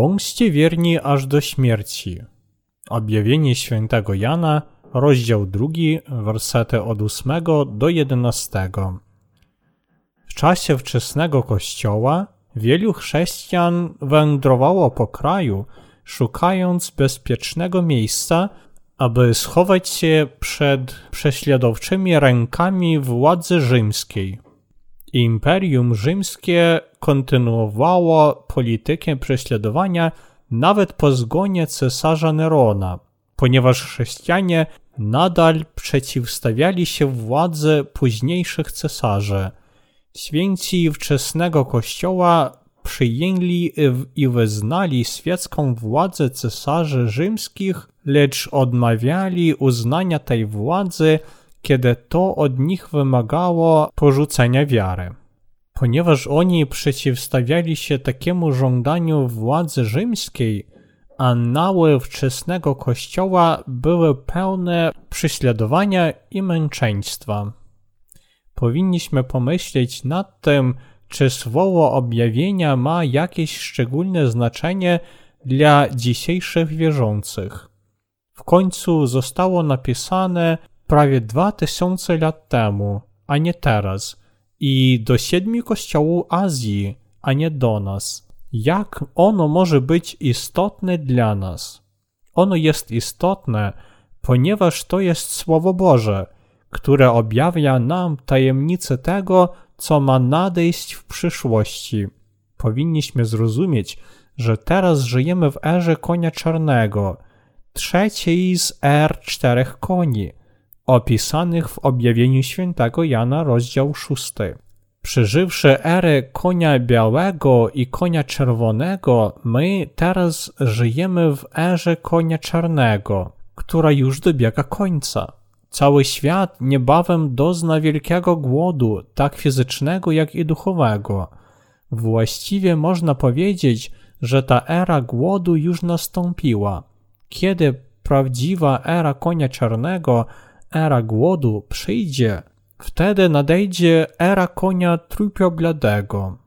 Bądźcie wierni aż do śmierci. Objawienie świętego Jana, rozdział 2, wersety od 8 do 11. W czasie wczesnego kościoła wielu chrześcijan wędrowało po kraju, szukając bezpiecznego miejsca, aby schować się przed prześladowczymi rękami władzy rzymskiej. Imperium Rzymskie kontynuowało politykę prześladowania nawet po zgonie cesarza Nerona, ponieważ chrześcijanie nadal przeciwstawiali się władzy późniejszych cesarzy. Święci wczesnego kościoła przyjęli i wyznali świecką władzę cesarzy rzymskich, lecz odmawiali uznania tej władzy kiedy to od nich wymagało porzucenia wiary. Ponieważ oni przeciwstawiali się takiemu żądaniu władzy rzymskiej, annały wczesnego kościoła były pełne prześladowania i męczeństwa. Powinniśmy pomyśleć nad tym, czy słowo objawienia ma jakieś szczególne znaczenie dla dzisiejszych wierzących. W końcu zostało napisane prawie dwa tysiące lat temu, a nie teraz, i do siedmiu kościołów Azji, a nie do nas. Jak ono może być istotne dla nas? Ono jest istotne, ponieważ to jest Słowo Boże, które objawia nam tajemnicę tego, co ma nadejść w przyszłości. Powinniśmy zrozumieć, że teraz żyjemy w erze konia czarnego, trzeciej z er czterech koni – opisanych w objawieniu świętego Jana rozdział 6. Przeżywszy erę konia białego i konia czerwonego, my teraz żyjemy w erze konia czarnego, która już dobiega końca. Cały świat niebawem dozna wielkiego głodu, tak fizycznego jak i duchowego. Właściwie można powiedzieć, że ta era głodu już nastąpiła. Kiedy prawdziwa era konia czarnego era głodu przyjdzie, wtedy nadejdzie era konia trupiobladego.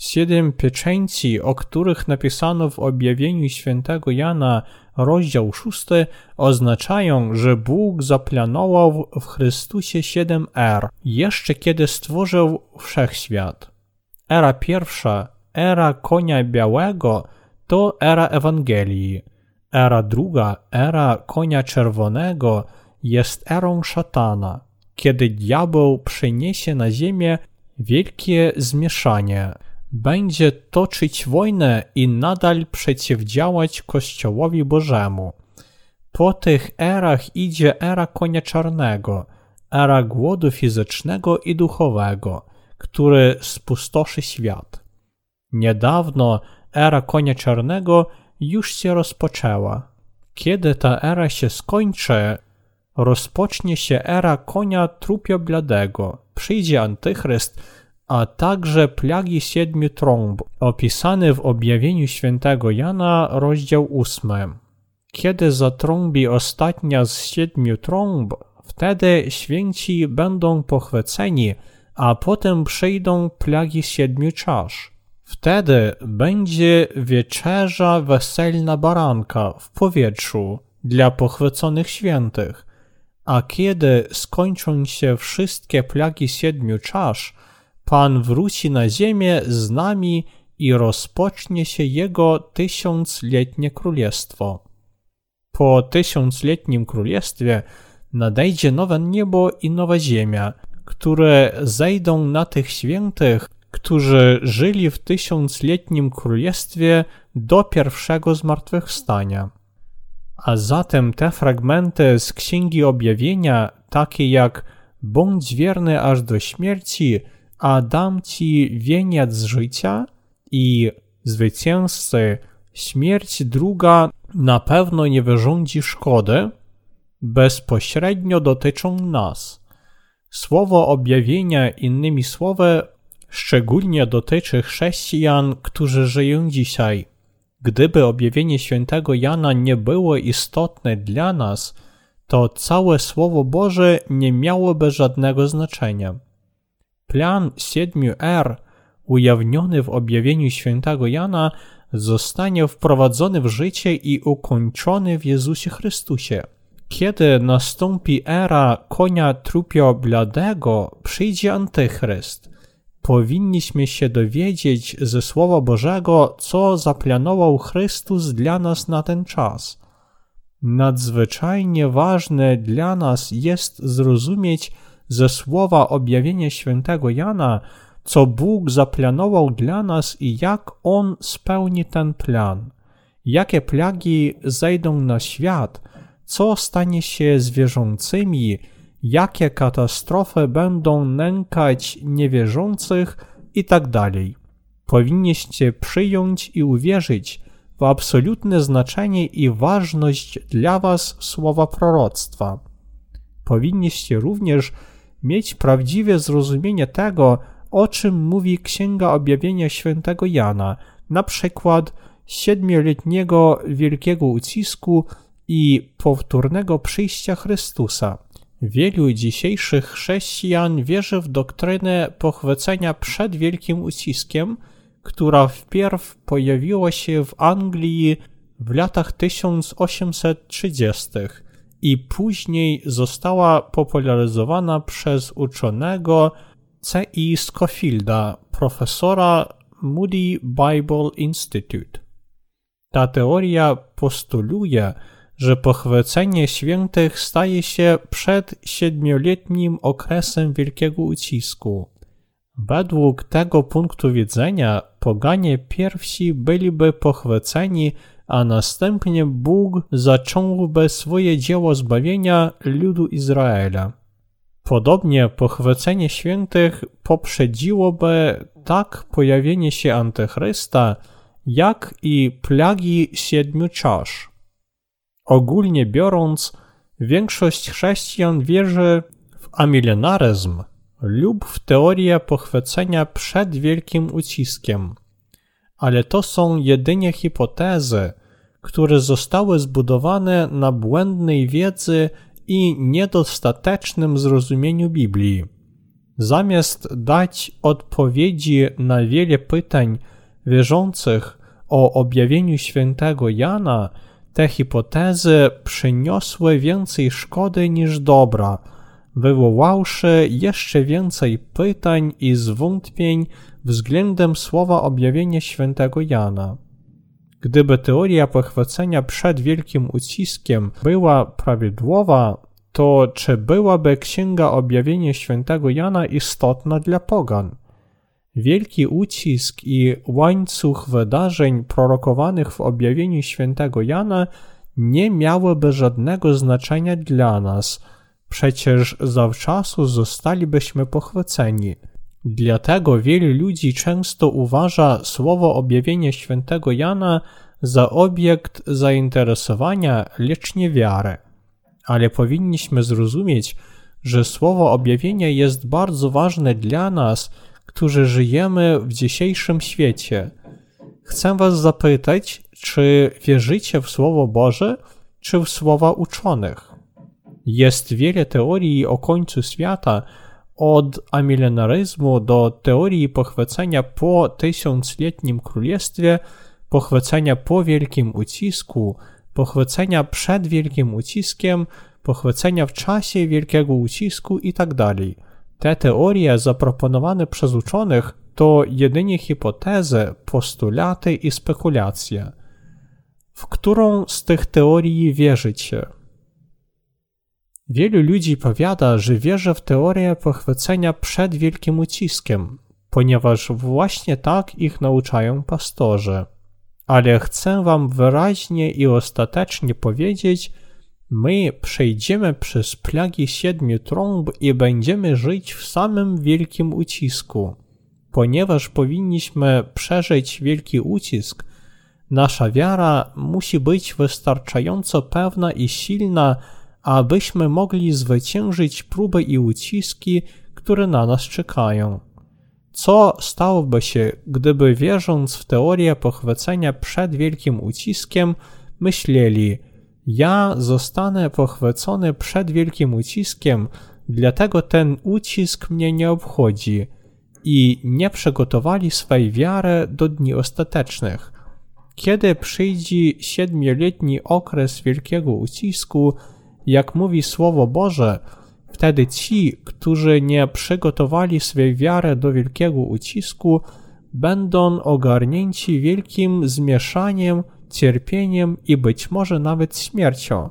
Siedem pieczęci, o których napisano w objawieniu świętego Jana, rozdział szósty, oznaczają, że Bóg zaplanował w Chrystusie siedem er, jeszcze kiedy stworzył wszechświat. Era pierwsza, era konia białego, to era Ewangelii. Era druga, era konia czerwonego, jest erą szatana, kiedy diabeł przyniesie na ziemię wielkie zmieszanie. Będzie toczyć wojnę i nadal przeciwdziałać Kościołowi Bożemu. Po tych erach idzie era konia czarnego, era głodu fizycznego i duchowego, który spustoszy świat. Niedawno era konia czarnego już się rozpoczęła. Kiedy ta era się skończy, rozpocznie się era konia trupiobladego. Przyjdzie antychryst, a także plagi siedmiu trąb, opisane w objawieniu świętego Jana, rozdział 8. Kiedy zatrąbi ostatnia z siedmiu trąb, wtedy święci będą pochwyceni, a potem przyjdą plagi siedmiu czasz. Wtedy będzie wieczerza weselna baranka w powietrzu dla pochwyconych świętych, a kiedy skończą się wszystkie plagi siedmiu czasz, Pan wróci na ziemię z nami i rozpocznie się Jego tysiącletnie królestwo. Po tysiącletnim królestwie nadejdzie nowe niebo i nowa ziemia, które zejdą na tych świętych, którzy żyli w tysiącletnim królestwie do pierwszego zmartwychwstania. A zatem te fragmenty z Księgi Objawienia, takie jak bądź wierny aż do śmierci, a dam ci wieniec życia i zwycięzcy, śmierć druga na pewno nie wyrządzi szkody, bezpośrednio dotyczą nas. Słowo objawienia, innymi słowy, szczególnie dotyczy chrześcijan, którzy żyją dzisiaj. Gdyby objawienie świętego Jana nie było istotne dla nas, to całe Słowo Boże nie miałoby żadnego znaczenia. Plan siedmiu R ujawniony w objawieniu świętego Jana, zostanie wprowadzony w życie i ukończony w Jezusie Chrystusie. Kiedy nastąpi era konia trupio bladego, przyjdzie Antychryst. Powinniśmy się dowiedzieć ze Słowa Bożego, co zaplanował Chrystus dla nas na ten czas. Nadzwyczajnie ważne dla nas jest zrozumieć ze słowa objawienia świętego Jana, co Bóg zaplanował dla nas i jak On spełni ten plan. Jakie plagi zejdą na świat, co stanie się z wierzącymi, jakie katastrofy będą nękać niewierzących itd. Tak Powinniście przyjąć i uwierzyć w absolutne znaczenie i ważność dla Was słowa proroctwa. Powinniście również mieć prawdziwe zrozumienie tego, o czym mówi Księga Objawienia Świętego Jana, na przykład siedmioletniego wielkiego ucisku i powtórnego przyjścia Chrystusa. Wielu dzisiejszych chrześcijan wierzy w doktrynę pochwycenia przed wielkim uciskiem, która wpierw pojawiła się w Anglii w latach 1830 i później została popularyzowana przez uczonego C.I. Scofielda, profesora Moody Bible Institute. Ta teoria postuluje, że pochwycenie świętych staje się przed siedmioletnim okresem wielkiego ucisku. Według tego punktu widzenia poganie pierwsi byliby pochwyceni a następnie Bóg zacząłby swoje dzieło zbawienia ludu Izraela. Podobnie pochwycenie świętych poprzedziłoby tak pojawienie się Antychrysta, jak i plagi siedmiu czasz. Ogólnie biorąc, większość chrześcijan wierzy w amilenaryzm lub w teorię pochwycenia przed wielkim uciskiem. Ale to są jedynie hipotezy, które zostały zbudowane na błędnej wiedzy i niedostatecznym zrozumieniu Biblii. Zamiast dać odpowiedzi na wiele pytań wierzących o objawieniu świętego Jana, te hipotezy przyniosły więcej szkody niż dobra, wywoławszy jeszcze więcej pytań i zwątpień względem słowa objawienia świętego Jana. Gdyby teoria pochwycenia przed wielkim uciskiem była prawidłowa, to czy byłaby Księga Objawienia Świętego Jana istotna dla pogan? Wielki ucisk i łańcuch wydarzeń prorokowanych w objawieniu świętego Jana nie miałyby żadnego znaczenia dla nas, przecież zawczasu zostalibyśmy pochwyceni. Dlatego wielu ludzi często uważa słowo objawienia świętego Jana za obiekt zainteresowania, lecz nie wiarę. Ale powinniśmy zrozumieć, że słowo objawienia jest bardzo ważne dla nas, którzy żyjemy w dzisiejszym świecie. Chcę Was zapytać, czy wierzycie w Słowo Boże, czy w słowa uczonych? Jest wiele teorii o końcu świata, od amilenaryzmu do teorii pochwycenia po tysiącletnim królestwie, pochwycenia po wielkim ucisku, pochwycenia przed wielkim uciskiem, pochwycenia w czasie wielkiego ucisku itd. Te teorie zaproponowane przez uczonych to jedynie hipotezy, postulaty i spekulacje. W którą z tych teorii wierzycie? Wielu ludzi powiada, że wierzy w teorię pochwycenia przed wielkim uciskiem, ponieważ właśnie tak ich nauczają pastorzy. Ale chcę wam wyraźnie i ostatecznie powiedzieć, my przejdziemy przez plagi siedmiu trąb i będziemy żyć w samym wielkim ucisku. Ponieważ powinniśmy przeżyć wielki ucisk, nasza wiara musi być wystarczająco pewna i silna, abyśmy mogli zwyciężyć próby i uciski, które na nas czekają. Co stałoby się, gdyby wierząc w teorię pochwycenia przed wielkim uciskiem, myśleli, ja zostanę pochwycony przed wielkim uciskiem, dlatego ten ucisk mnie nie obchodzi. i nie przygotowali swej wiary do dni ostatecznych. Kiedy przyjdzie siedmioletni okres wielkiego ucisku, jak mówi Słowo Boże, wtedy ci, którzy nie przygotowali swej wiary do wielkiego ucisku, będą ogarnięci wielkim zmieszaniem, cierpieniem i być może nawet śmiercią,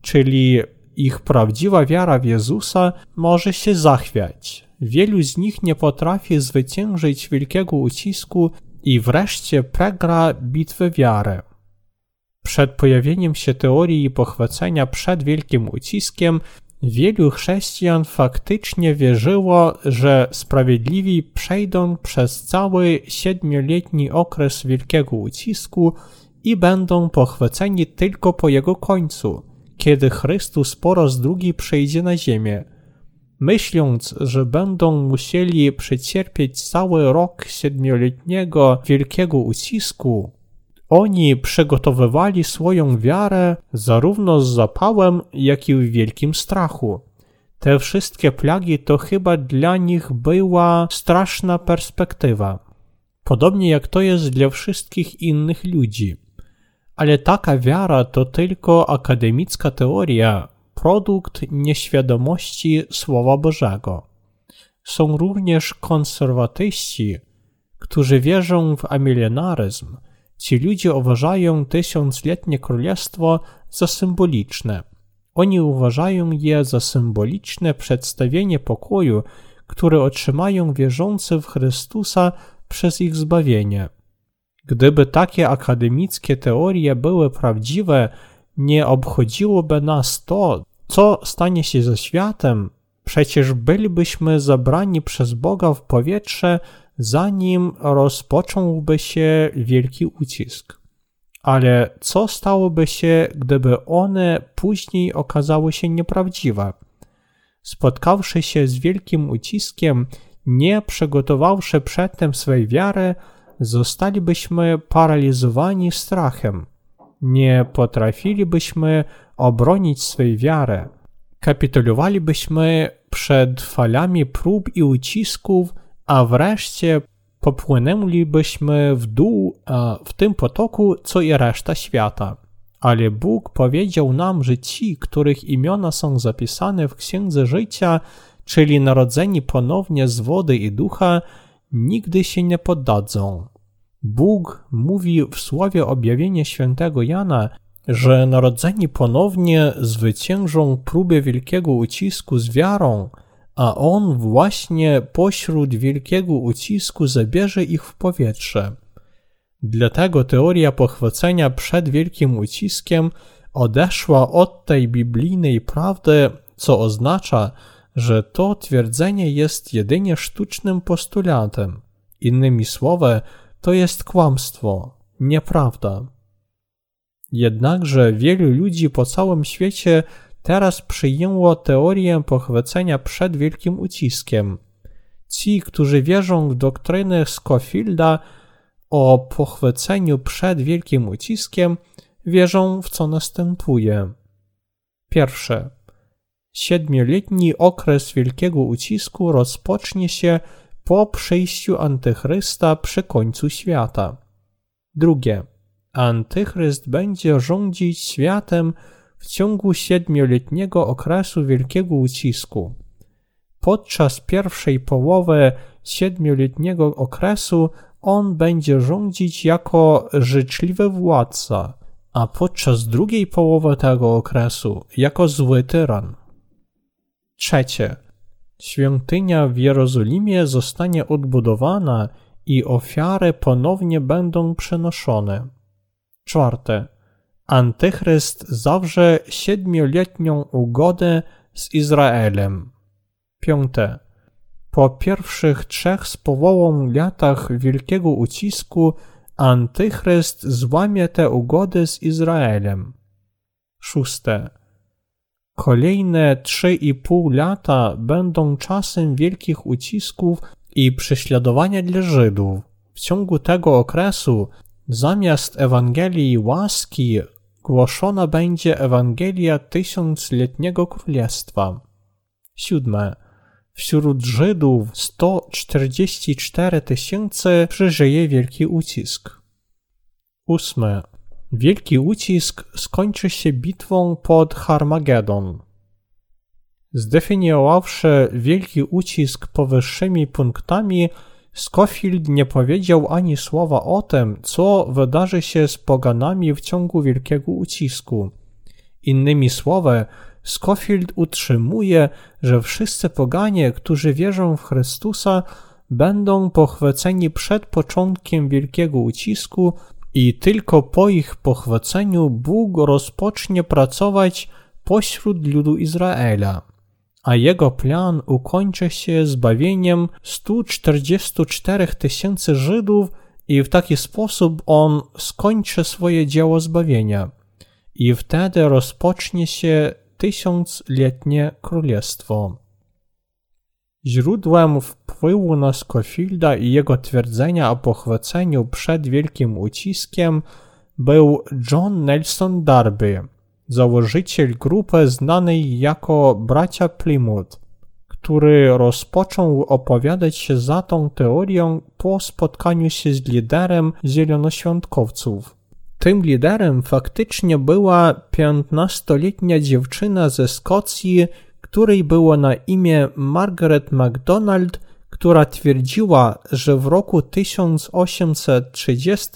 czyli ich prawdziwa wiara w Jezusa może się zachwiać. Wielu z nich nie potrafi zwyciężyć wielkiego ucisku i wreszcie pregra bitwę wiary. Przed pojawieniem się teorii pochwycenia przed wielkim uciskiem, wielu chrześcijan faktycznie wierzyło, że sprawiedliwi przejdą przez cały siedmioletni okres wielkiego ucisku i będą pochwyceni tylko po jego końcu, kiedy Chrystus po raz drugi przyjdzie na ziemię. Myśląc, że będą musieli przecierpieć cały rok siedmioletniego wielkiego ucisku, oni przygotowywali swoją wiarę zarówno z zapałem, jak i w wielkim strachu. Te wszystkie plagi to chyba dla nich była straszna perspektywa. Podobnie jak to jest dla wszystkich innych ludzi. Ale taka wiara to tylko akademicka teoria, produkt nieświadomości Słowa Bożego. Są również konserwatyści, którzy wierzą w amilenaryzm. Ci ludzie uważają tysiącletnie królestwo za symboliczne. Oni uważają je za symboliczne przedstawienie pokoju, które otrzymają wierzący w Chrystusa przez ich zbawienie. Gdyby takie akademickie teorie były prawdziwe, nie obchodziłoby nas to, co stanie się ze światem. Przecież bylibyśmy zabrani przez Boga w powietrze, zanim rozpocząłby się wielki ucisk. Ale co stałoby się, gdyby one później okazały się nieprawdziwe? Spotkawszy się z wielkim uciskiem, nie przygotowawszy przedtem swej wiary, zostalibyśmy paraliżowani strachem. Nie potrafilibyśmy obronić swej wiary. Kapitulowalibyśmy przed falami prób i ucisków, a wreszcie popłynęlibyśmy w dół w tym potoku, co i reszta świata. Ale Bóg powiedział nam, że ci, których imiona są zapisane w Księdze Życia, czyli narodzeni ponownie z wody i ducha, nigdy się nie poddadzą. Bóg mówi w słowie objawienia świętego Jana, że narodzeni ponownie zwyciężą próbę wielkiego ucisku z wiarą, a On właśnie pośród wielkiego ucisku zabierze ich w powietrze. Dlatego teoria pochwycenia przed wielkim uciskiem odeszła od tej biblijnej prawdy, co oznacza, że to twierdzenie jest jedynie sztucznym postulatem. Innymi słowy, to jest kłamstwo, nieprawda. Jednakże wielu ludzi po całym świecie teraz przyjęło teorię pochwycenia przed wielkim uciskiem. Ci, którzy wierzą w doktrynę Scofielda o pochwyceniu przed wielkim uciskiem, wierzą w co następuje. Pierwsze. Siedmioletni okres wielkiego ucisku rozpocznie się po przyjściu Antychrysta przy końcu świata. Drugie. Antychryst będzie rządzić światem w ciągu siedmioletniego okresu wielkiego ucisku. Podczas pierwszej połowy siedmioletniego okresu on będzie rządzić jako życzliwy władca, a podczas drugiej połowy tego okresu jako zły tyran. Trzecie. Świątynia w Jerozolimie zostanie odbudowana i ofiary ponownie będą przenoszone. Czwarte. Antychryst zawrze siedmioletnią ugodę z Izraelem. Piąte. Po pierwszych trzech z połową latach wielkiego ucisku Antychryst złamie tę ugodę z Izraelem. Szóste. Kolejne trzy i pół lata będą czasem wielkich ucisków i prześladowania dla Żydów. W ciągu tego okresu zamiast Ewangelii łaski głoszona będzie Ewangelia tysiącletniego królestwa. Siódme. W wśród Żydów 144 tysięcy przeżyje wielki ucisk. Ósme. Wielki ucisk skończy się bitwą pod Harmagedon. Zdefiniowawszy wielki ucisk powyższymi punktami, Scofield nie powiedział ani słowa o tym, co wydarzy się z poganami w ciągu wielkiego ucisku. Innymi słowy, Scofield utrzymuje, że wszyscy poganie, którzy wierzą w Chrystusa, będą pochwyceni przed początkiem wielkiego ucisku i tylko po ich pochwyceniu Bóg rozpocznie pracować pośród ludu Izraela a jego plan ukończy się zbawieniem 144 tysięcy Żydów i w taki sposób on skończy swoje dzieło zbawienia. I wtedy rozpocznie się tysiącletnie królestwo. Źródłem wpływu na Scofielda i jego twierdzenia o pochwyceniu przed wielkim uciskiem był John Nelson Darby, założyciel grupy znanej jako bracia Plymouth, który rozpoczął opowiadać się za tą teorią po spotkaniu się z liderem zielonoświątkowców. Tym liderem faktycznie była 15-letnia dziewczyna ze Szkocji, której było na imię Margaret MacDonald, która twierdziła, że w roku 1830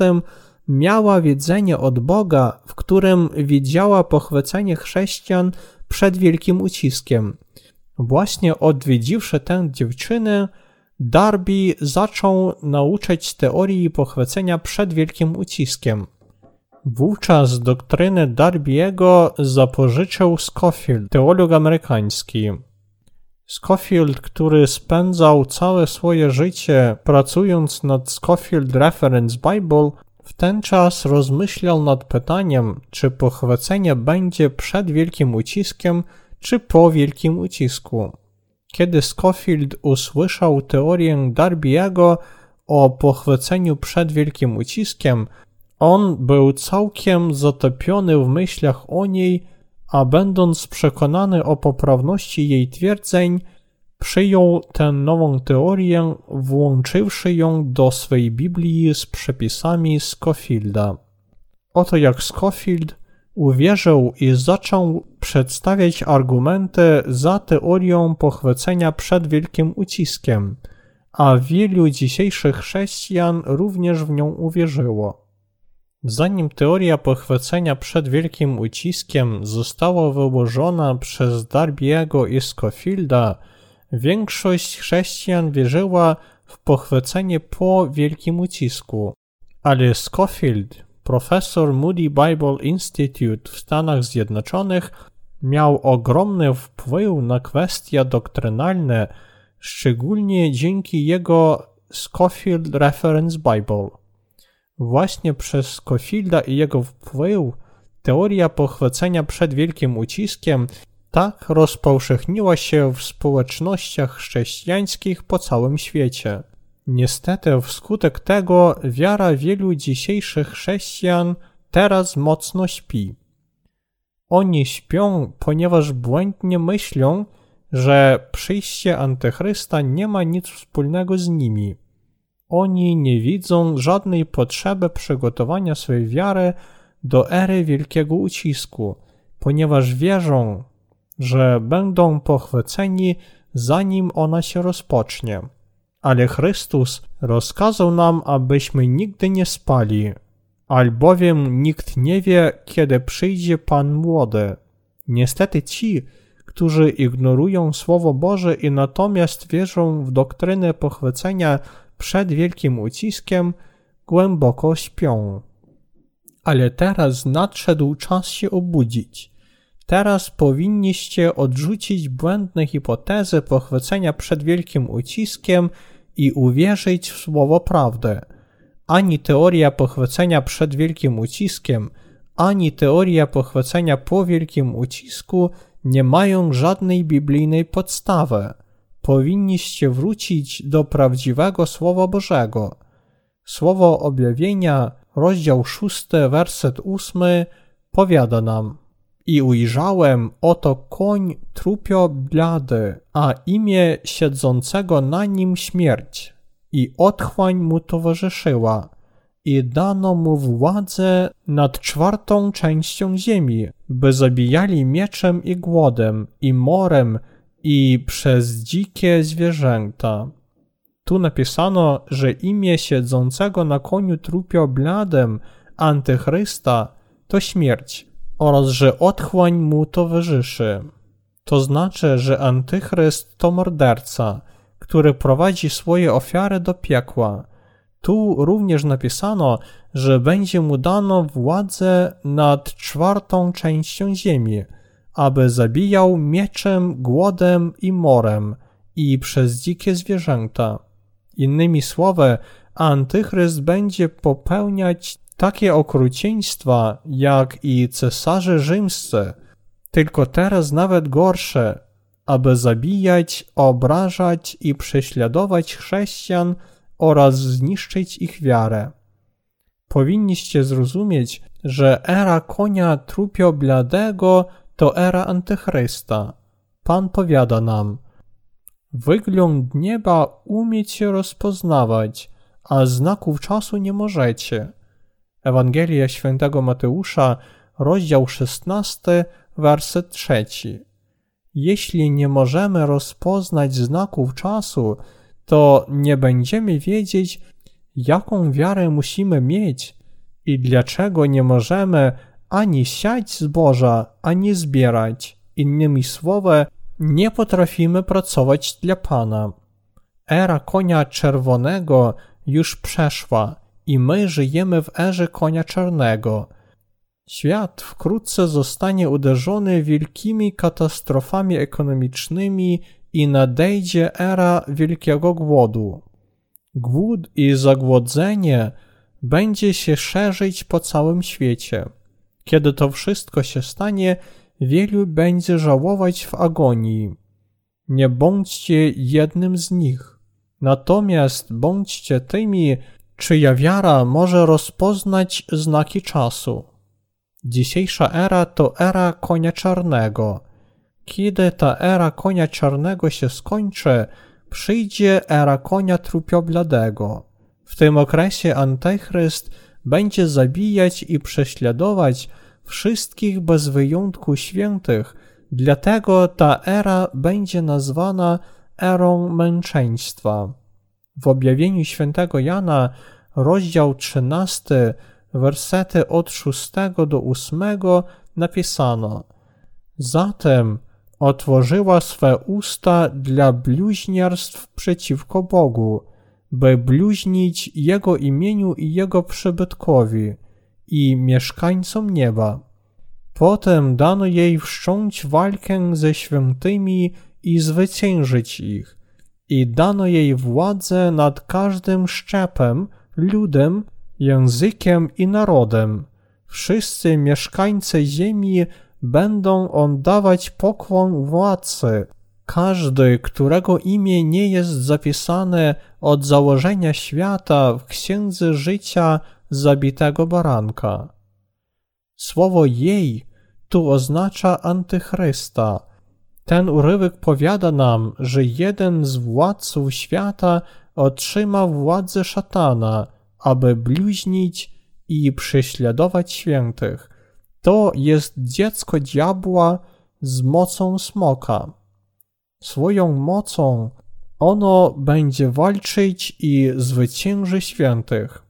miała wiedzenie od Boga, w którym widziała pochwycenie chrześcijan przed wielkim uciskiem. Właśnie odwiedziwszy tę dziewczynę, Darby zaczął nauczać teorii pochwycenia przed wielkim uciskiem. Wówczas doktrynę Darby'ego zapożyczył Scofield, teolog amerykański. Scofield, który spędzał całe swoje życie pracując nad Scofield Reference Bible, w ten czas rozmyślał nad pytaniem, czy pochwycenie będzie przed wielkim uciskiem, czy po wielkim ucisku. Kiedy Scofield usłyszał teorię Darby'ego o pochwyceniu przed wielkim uciskiem, on był całkiem zatopiony w myślach o niej, a będąc przekonany o poprawności jej twierdzeń, przyjął tę nową teorię, włączywszy ją do swej Biblii z przepisami Scofielda. Oto jak Scofield uwierzył i zaczął przedstawiać argumenty za teorią pochwycenia przed wielkim uciskiem, a wielu dzisiejszych chrześcijan również w nią uwierzyło. Zanim teoria pochwycenia przed wielkim uciskiem została wyłożona przez Darby'ego i Scofielda, Większość chrześcijan wierzyła w pochwycenie po wielkim ucisku, ale Scofield, profesor Moody Bible Institute w Stanach Zjednoczonych, miał ogromny wpływ na kwestie doktrynalne, szczególnie dzięki jego Scofield Reference Bible. Właśnie przez Scofielda i jego wpływ teoria pochwycenia przed wielkim uciskiem tak rozpowszechniła się w społecznościach chrześcijańskich po całym świecie. Niestety, wskutek tego wiara wielu dzisiejszych chrześcijan teraz mocno śpi. Oni śpią, ponieważ błędnie myślą, że przyjście Antychrysta nie ma nic wspólnego z nimi. Oni nie widzą żadnej potrzeby przygotowania swojej wiary do ery wielkiego ucisku, ponieważ wierzą, że będą pochwyceni, zanim ona się rozpocznie. Ale Chrystus rozkazał nam, abyśmy nigdy nie spali, albowiem nikt nie wie, kiedy przyjdzie Pan młody. Niestety ci, którzy ignorują Słowo Boże i natomiast wierzą w doktrynę pochwycenia przed wielkim uciskiem, głęboko śpią. Ale teraz nadszedł czas się obudzić. Teraz powinniście odrzucić błędne hipotezy pochwycenia przed wielkim uciskiem i uwierzyć w słowo prawdy. Ani teoria pochwycenia przed wielkim uciskiem, ani teoria pochwycenia po wielkim ucisku nie mają żadnej biblijnej podstawy. Powinniście wrócić do prawdziwego Słowa Bożego. Słowo objawienia, rozdział 6, werset 8 powiada nam – I ujrzałem, oto koń trupio blady, a imię siedzącego na nim śmierć. I otchłań mu towarzyszyła. I dano mu władzę nad czwartą częścią ziemi, by zabijali mieczem i głodem, i morem, i przez dzikie zwierzęta. Tu napisano, że imię siedzącego na koniu trupio bladem antychrysta to śmierć oraz że otchłań mu towarzyszy. To znaczy, że antychryst to morderca, który prowadzi swoje ofiary do piekła. Tu również napisano, że będzie mu dano władzę nad czwartą częścią ziemi, aby zabijał mieczem, głodem i morem i przez dzikie zwierzęta. Innymi słowy, antychryst będzie popełniać takie okrucieństwa jak i cesarze rzymscy, tylko teraz nawet gorsze, aby zabijać, obrażać i prześladować chrześcijan oraz zniszczyć ich wiarę. Powinniście zrozumieć, że era konia trupio bladego to era antychrysta. Pan powiada nam, wygląd nieba umiecie rozpoznawać, a znaków czasu nie możecie. Ewangelia świętego Mateusza, rozdział 16, werset 3. Jeśli nie możemy rozpoznać znaków czasu, to nie będziemy wiedzieć, jaką wiarę musimy mieć i dlaczego nie możemy ani siać zboża, ani zbierać. Innymi słowy, nie potrafimy pracować dla Pana. Era konia czerwonego już przeszła i my żyjemy w erze konia czarnego. Świat wkrótce zostanie uderzony wielkimi katastrofami ekonomicznymi i nadejdzie era wielkiego głodu. Głód i zagłodzenie będzie się szerzyć po całym świecie. Kiedy to wszystko się stanie, wielu będzie żałować w agonii. Nie bądźcie jednym z nich, natomiast bądźcie tymi, czyja wiara może rozpoznać znaki czasu. Dzisiejsza era to era konia czarnego. Kiedy ta era konia czarnego się skończy, przyjdzie era konia trupiobladego. W tym okresie Antychryst będzie zabijać i prześladować wszystkich bez wyjątku świętych, dlatego ta era będzie nazwana erą męczeństwa. W objawieniu świętego Jana, rozdział 13, wersety od 6 do 8 napisano: Zatem otworzyła swe usta dla bluźnierstw przeciwko Bogu, by bluźnić Jego imieniu i Jego przybytkowi i mieszkańcom nieba. Potem dano jej wszcząć walkę ze świętymi i zwyciężyć ich, i dano jej władzę nad każdym szczepem, ludem, językiem i narodem. Wszyscy mieszkańcy ziemi będą oddawać pokłon władcy. Każdy, którego imię nie jest zapisane od założenia świata w księdze życia zabitego baranka. Słowo jej tu oznacza antychrysta. Ten urywek powiada nam, że jeden z władców świata otrzyma władzę szatana, aby bluźnić i prześladować świętych. To jest dziecko diabła z mocą smoka. Swoją mocą ono będzie walczyć i zwycięży świętych.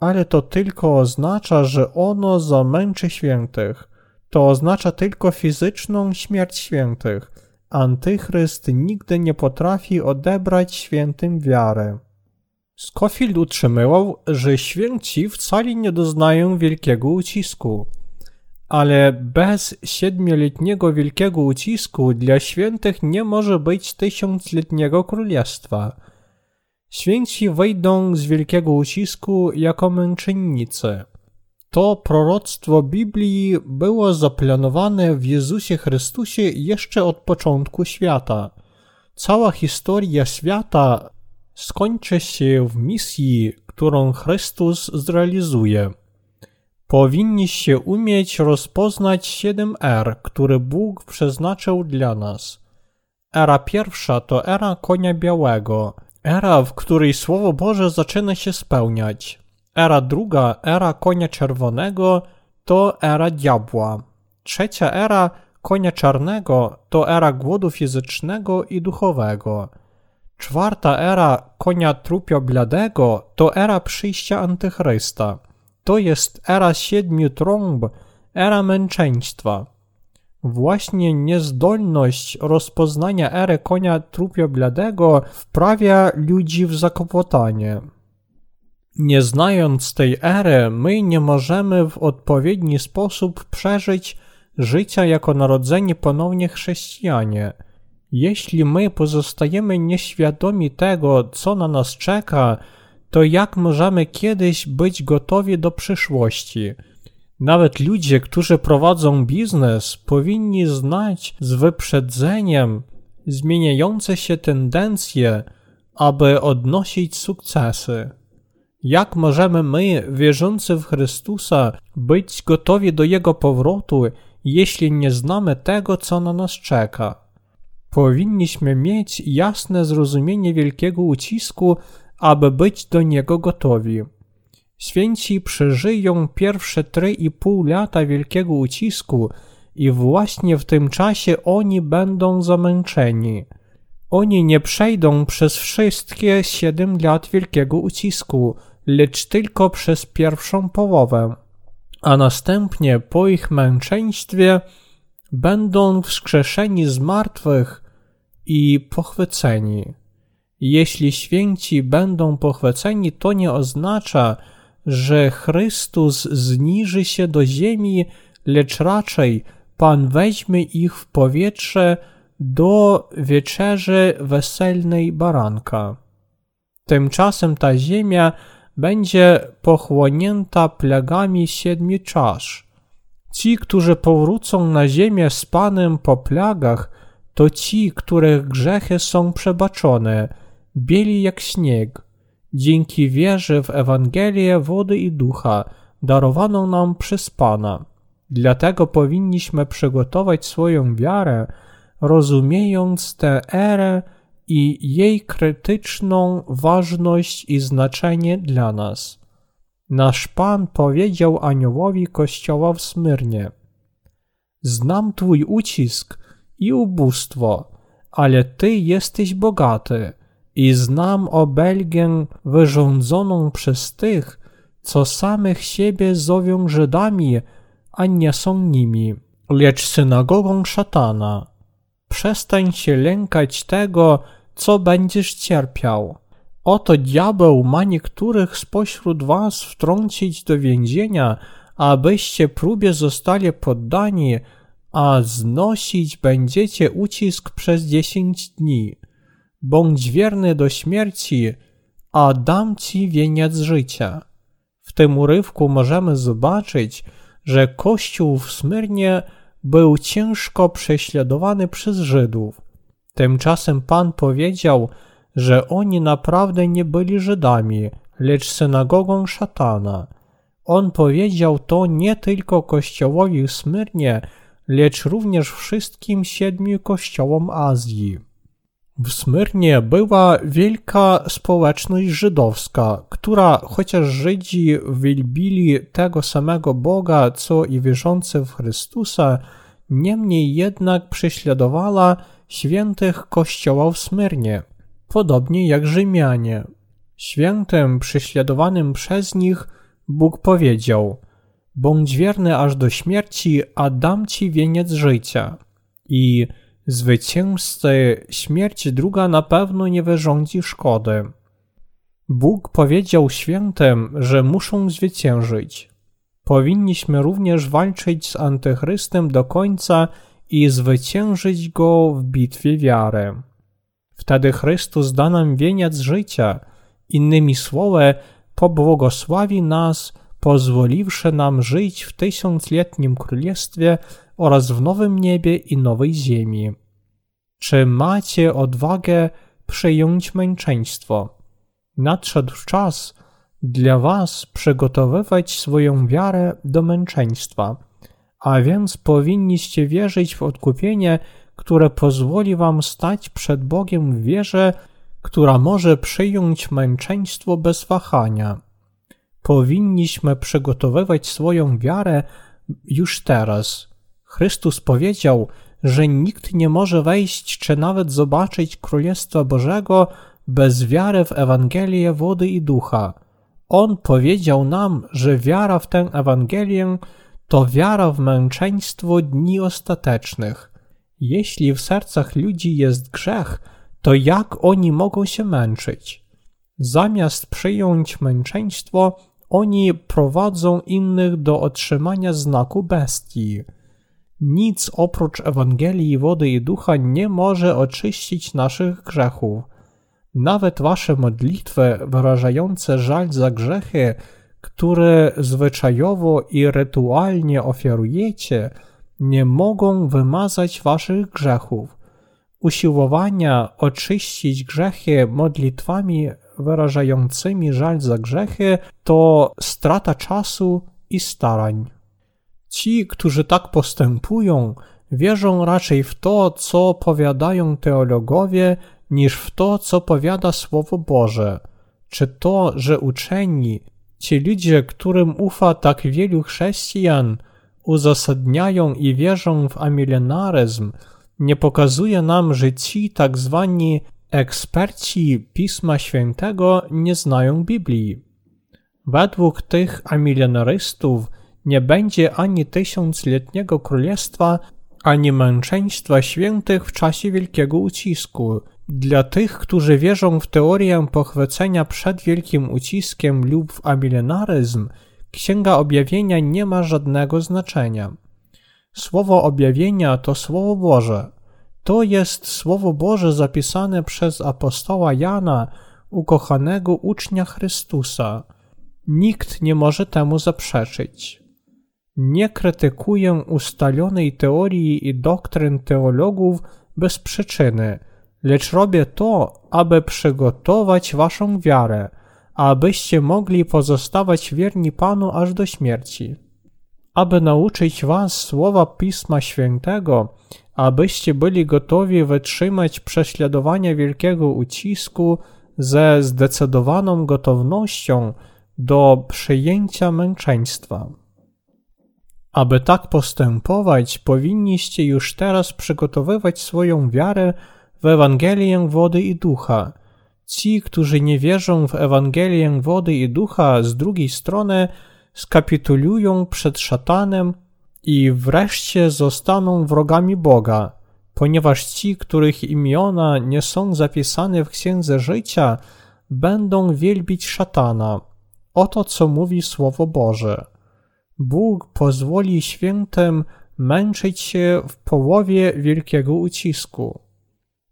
Ale to tylko oznacza, że ono zamęczy świętych. To oznacza tylko fizyczną śmierć świętych. Antychryst nigdy nie potrafi odebrać świętym wiary. Scofield utrzymywał, że święci wcale nie doznają wielkiego ucisku. Ale bez siedmioletniego wielkiego ucisku dla świętych nie może być tysiącletniego królestwa. Święci wejdą z wielkiego ucisku jako męczennicy. To proroctwo Biblii było zaplanowane w Jezusie Chrystusie jeszcze od początku świata. Cała historia świata skończy się w misji, którą Chrystus zrealizuje. Powinniście umieć rozpoznać siedem er, które Bóg przeznaczył dla nas. Era pierwsza to era konia białego, era, w której Słowo Boże zaczyna się spełniać. Era druga, era konia czerwonego, to era diabła. Trzecia era konia czarnego to era głodu fizycznego i duchowego. Czwarta era konia trupio bladego to era przyjścia Antychrysta. To jest era siedmiu trąb, era męczeństwa. Właśnie niezdolność rozpoznania ery konia trupio bladego wprawia ludzi w zakłopotanie. Nie znając tej ery, my nie możemy w odpowiedni sposób przeżyć życia jako narodzeni ponownie chrześcijanie. Jeśli my pozostajemy nieświadomi tego, co na nas czeka, to jak możemy kiedyś być gotowi do przyszłości? Nawet ludzie, którzy prowadzą biznes, powinni znać z wyprzedzeniem zmieniające się tendencje, aby odnosić sukcesy. Jak możemy my, wierzący w Chrystusa, być gotowi do Jego powrotu, jeśli nie znamy tego, co na nas czeka? Powinniśmy mieć jasne zrozumienie wielkiego ucisku, aby być do niego gotowi. Święci przeżyją pierwsze trzy i pół lata wielkiego ucisku i właśnie w tym czasie oni będą zamęczeni. Oni nie przejdą przez wszystkie siedem lat wielkiego ucisku, lecz tylko przez pierwszą połowę, a następnie po ich męczeństwie będą wskrzeszeni z martwych i pochwyceni. Jeśli święci będą pochwyceni, to nie oznacza, że Chrystus zniży się do ziemi, lecz raczej Pan weźmie ich w powietrze do wieczerzy weselnej baranka. Tymczasem ta ziemia będzie pochłonięta plagami siedmiu czasz. Ci, którzy powrócą na ziemię z Panem po plagach, to ci, których grzechy są przebaczone, bieli jak śnieg, dzięki wierze w Ewangelię wody i ducha, darowaną nam przez Pana. Dlatego powinniśmy przygotować swoją wiarę, rozumiejąc tę erę i jej krytyczną ważność i znaczenie dla nas. Nasz Pan powiedział aniołowi kościoła w Smyrnie: Znam Twój ucisk i ubóstwo, ale Ty jesteś bogaty i znam obelgę wyrządzoną przez tych, co samych siebie zowią Żydami, a nie są nimi, lecz synagogą szatana. Przestań się lękać tego, co będziesz cierpiał. Oto diabeł ma niektórych spośród was wtrącić do więzienia, abyście próbie zostali poddani, a znosić będziecie ucisk przez dziesięć dni. Bądź wierny do śmierci, a dam ci wieniec życia. W tym urywku możemy zobaczyć, że Kościół w Smyrnie był ciężko prześladowany przez Żydów. Tymczasem Pan powiedział, że oni naprawdę nie byli Żydami, lecz synagogą szatana. On powiedział to nie tylko kościołowi w Smyrnie, lecz również wszystkim siedmiu kościołom Azji. W Smyrnie była wielka społeczność żydowska, która chociaż Żydzi wielbili tego samego Boga, co i wierzący w Chrystusa, niemniej jednak prześladowała świętych kościoła w Smyrnie, podobnie jak Rzymianie. Świętym prześladowanym przez nich Bóg powiedział: Bądź wierny aż do śmierci, a dam ci wieniec życia. I zwycięzcy śmierć druga na pewno nie wyrządzi szkody. Bóg powiedział świętym, że muszą zwyciężyć. Powinniśmy również walczyć z Antychrystem do końca i zwyciężyć go w bitwie wiary. Wtedy Chrystus da nam wieniec życia, innymi słowy, pobłogosławi nas, pozwoliwszy nam żyć w tysiącletnim królestwie oraz w nowym niebie i nowej ziemi. Czy macie odwagę przyjąć męczeństwo? Nadszedł czas, dla was przygotowywać swoją wiarę do męczeństwa, a więc powinniście wierzyć w odkupienie, które pozwoli wam stać przed Bogiem w wierze, która może przyjąć męczeństwo bez wahania. Powinniśmy przygotowywać swoją wiarę już teraz. Chrystus powiedział, że nikt nie może wejść czy nawet zobaczyć Królestwa Bożego bez wiary w Ewangelię wody i ducha. On powiedział nam, że wiara w tę Ewangelię to wiara w męczeństwo dni ostatecznych. Jeśli w sercach ludzi jest grzech, to jak oni mogą się męczyć? Zamiast przyjąć męczeństwo, oni prowadzą innych do otrzymania znaku bestii. Nic oprócz Ewangelii wody i ducha nie może oczyścić naszych grzechów. Nawet wasze modlitwy wyrażające żal za grzechy, które zwyczajowo i rytualnie ofiarujecie, nie mogą wymazać waszych grzechów. Usiłowania oczyścić grzechy modlitwami wyrażającymi żal za grzechy to strata czasu i starań. Ci, którzy tak postępują, wierzą raczej w to, co powiadają teologowie, niż w to, co powiada Słowo Boże. Czy to, że uczeni, ci ludzie, którym ufa tak wielu chrześcijan, uzasadniają i wierzą w amilenaryzm, nie pokazuje nam, że ci tak zwani eksperci Pisma Świętego nie znają Biblii. Według tych amilenarystów nie będzie ani tysiącletniego królestwa, ani męczeństwa świętych w czasie wielkiego ucisku. Dla tych, którzy wierzą w teorię pochwycenia przed wielkim uciskiem lub w amilenaryzm, Księga Objawienia nie ma żadnego znaczenia. Słowo objawienia to Słowo Boże. To jest Słowo Boże zapisane przez apostoła Jana, ukochanego ucznia Chrystusa. Nikt nie może temu zaprzeczyć. Nie krytykuję ustalonej teorii i doktryn teologów bez przyczyny, lecz robię to, aby przygotować waszą wiarę, abyście mogli pozostawać wierni Panu aż do śmierci. Aby nauczyć was słowa Pisma Świętego, abyście byli gotowi wytrzymać prześladowania wielkiego ucisku ze zdecydowaną gotownością do przyjęcia męczeństwa. Aby tak postępować, powinniście już teraz przygotowywać swoją wiarę w Ewangelię wody i ducha. Ci, którzy nie wierzą w Ewangelię wody i ducha, z drugiej strony skapitulują przed szatanem i wreszcie zostaną wrogami Boga, ponieważ ci, których imiona nie są zapisane w księdze życia, będą wielbić szatana. Oto co mówi Słowo Boże. Bóg pozwoli świętym męczyć się w połowie wielkiego ucisku.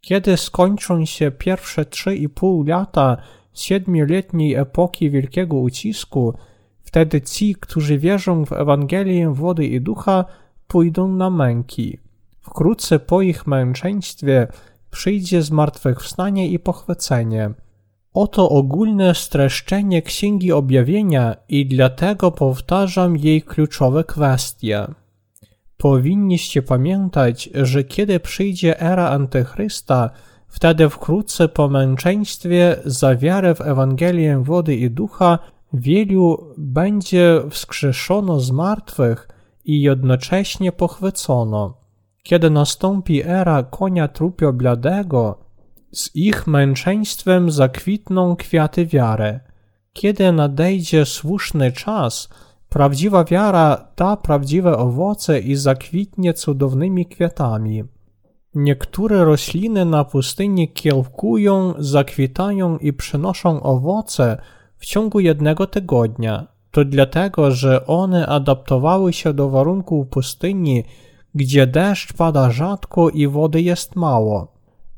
Kiedy skończą się pierwsze trzy i pół lata siedmioletniej epoki wielkiego ucisku, wtedy ci, którzy wierzą w Ewangelię wody i ducha, pójdą na męki. Wkrótce po ich męczeństwie przyjdzie zmartwychwstanie i pochwycenie. Oto ogólne streszczenie Księgi Objawienia i dlatego powtarzam jej kluczowe kwestie. Powinniście pamiętać, że kiedy przyjdzie era Antychrysta, wtedy wkrótce po męczeństwie za wiarę w Ewangelię wody i ducha wielu będzie wskrzeszono z martwych i jednocześnie pochwycono. Kiedy nastąpi era konia trupio bladego, z ich męczeństwem zakwitną kwiaty wiary. Kiedy nadejdzie słuszny czas, prawdziwa wiara da prawdziwe owoce i zakwitnie cudownymi kwiatami. Niektóre rośliny na pustyni kiełkują, zakwitają i przynoszą owoce w ciągu jednego tygodnia. To dlatego, że one adaptowały się do warunków pustyni, gdzie deszcz pada rzadko i wody jest mało.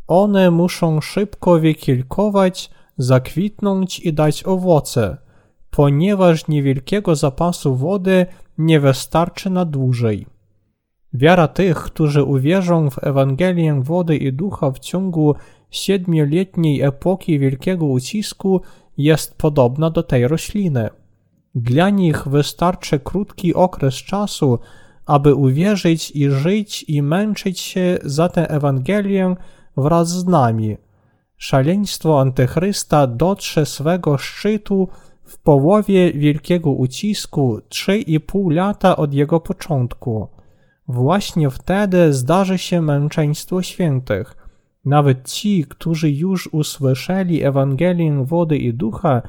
One muszą szybko wykilkować, zakwitnąć i dać owoce, ponieważ niewielkiego zapasu wody nie wystarczy na dłużej. Wiara tych, którzy uwierzą w Ewangelię wody i ducha w ciągu siedmioletniej epoki wielkiego ucisku jest podobna do tej rośliny. Dla nich wystarczy krótki okres czasu, aby uwierzyć i żyć i męczyć się za tę Ewangelię wraz z nami. Szaleństwo Antychrysta dotrze swego szczytu w połowie wielkiego ucisku 3,5 lata od jego początku. Właśnie wtedy zdarzy się męczeństwo świętych. Nawet ci, którzy już usłyszeli Ewangelię wody i ducha,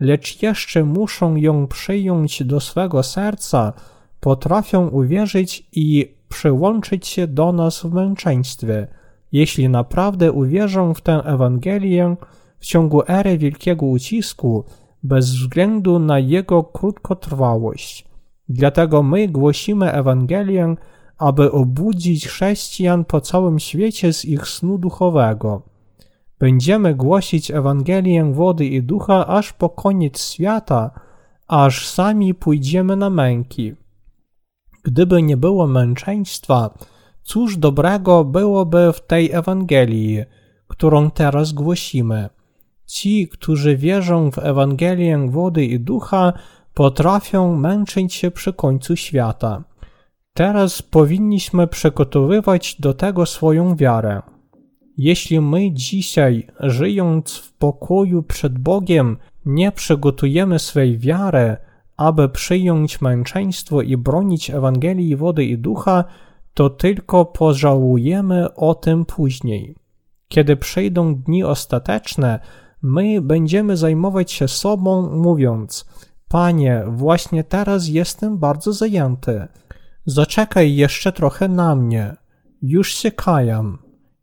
lecz jeszcze muszą ją przyjąć do swego serca, potrafią uwierzyć i przyłączyć się do nas w męczeństwie. Jeśli naprawdę uwierzą w tę Ewangelię w ciągu ery wielkiego ucisku, bez względu na jego krótkotrwałość. Dlatego my głosimy Ewangelię, aby obudzić chrześcijan po całym świecie z ich snu duchowego. Będziemy głosić Ewangelię wody i ducha aż po koniec świata, aż sami pójdziemy na męki. Gdyby nie było męczeństwa, cóż dobrego byłoby w tej Ewangelii, którą teraz głosimy? Ci, którzy wierzą w Ewangelię wody i ducha, potrafią męczyć się przy końcu świata. Teraz powinniśmy przygotowywać do tego swoją wiarę. Jeśli my dzisiaj, żyjąc w pokoju przed Bogiem, nie przygotujemy swej wiary, aby przyjąć męczeństwo i bronić Ewangelii wody i ducha, to tylko pożałujemy o tym później. Kiedy przyjdą dni ostateczne, my będziemy zajmować się sobą, mówiąc: Panie, właśnie teraz jestem bardzo zajęty. Zaczekaj jeszcze trochę na mnie. Już się kajam.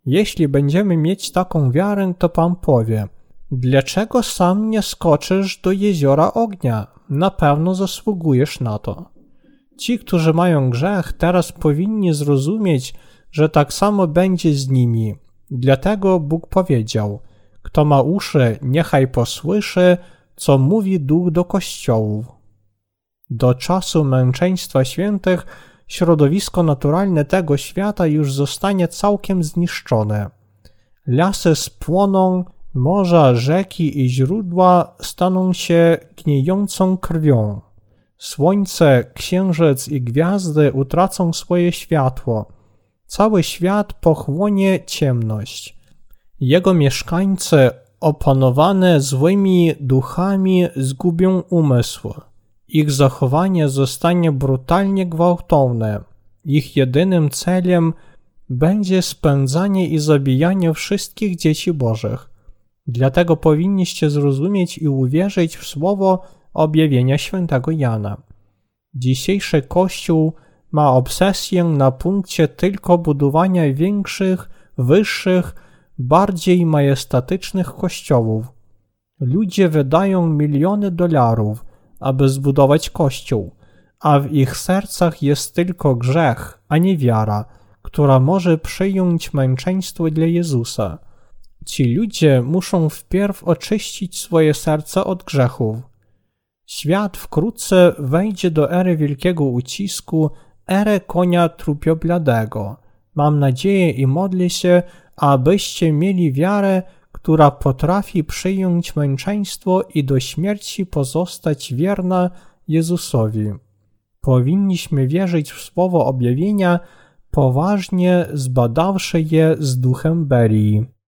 Jeśli będziemy mieć taką wiarę, to Pan powie: Dlaczego sam nie skoczysz do jeziora ognia? Na pewno zasługujesz na to. Ci, którzy mają grzech, teraz powinni zrozumieć, że tak samo będzie z nimi. Dlatego Bóg powiedział: Kto ma uszy, niechaj posłyszy, co mówi duch do kościołów. Do czasu męczeństwa świętych środowisko naturalne tego świata już zostanie całkiem zniszczone. Lasy spłoną, morza, rzeki i źródła staną się gniejącą krwią. Słońce, księżyc i gwiazdy utracą swoje światło. Cały świat pochłonie ciemność. Jego mieszkańcy, opanowane złymi duchami, zgubią umysł. Ich zachowanie zostanie brutalnie gwałtowne. Ich jedynym celem będzie spędzanie i zabijanie wszystkich dzieci Bożych. Dlatego powinniście zrozumieć i uwierzyć w słowo objawienia świętego Jana. Dzisiejszy Kościół ma obsesję na punkcie tylko budowania większych, wyższych, bardziej majestatycznych kościołów. Ludzie wydają miliony dolarów, aby zbudować kościół, a w ich sercach jest tylko grzech, a nie wiara, która może przyjąć męczeństwo dla Jezusa. Ci ludzie muszą wpierw oczyścić swoje serca od grzechów. Świat wkrótce wejdzie do ery wielkiego ucisku, erę konia trupiobladego. Mam nadzieję i modlę się, abyście mieli wiarę, która potrafi przyjąć męczeństwo i do śmierci pozostać wierna Jezusowi. Powinniśmy wierzyć w słowo objawienia, poważnie zbadawszy je z duchem Berii.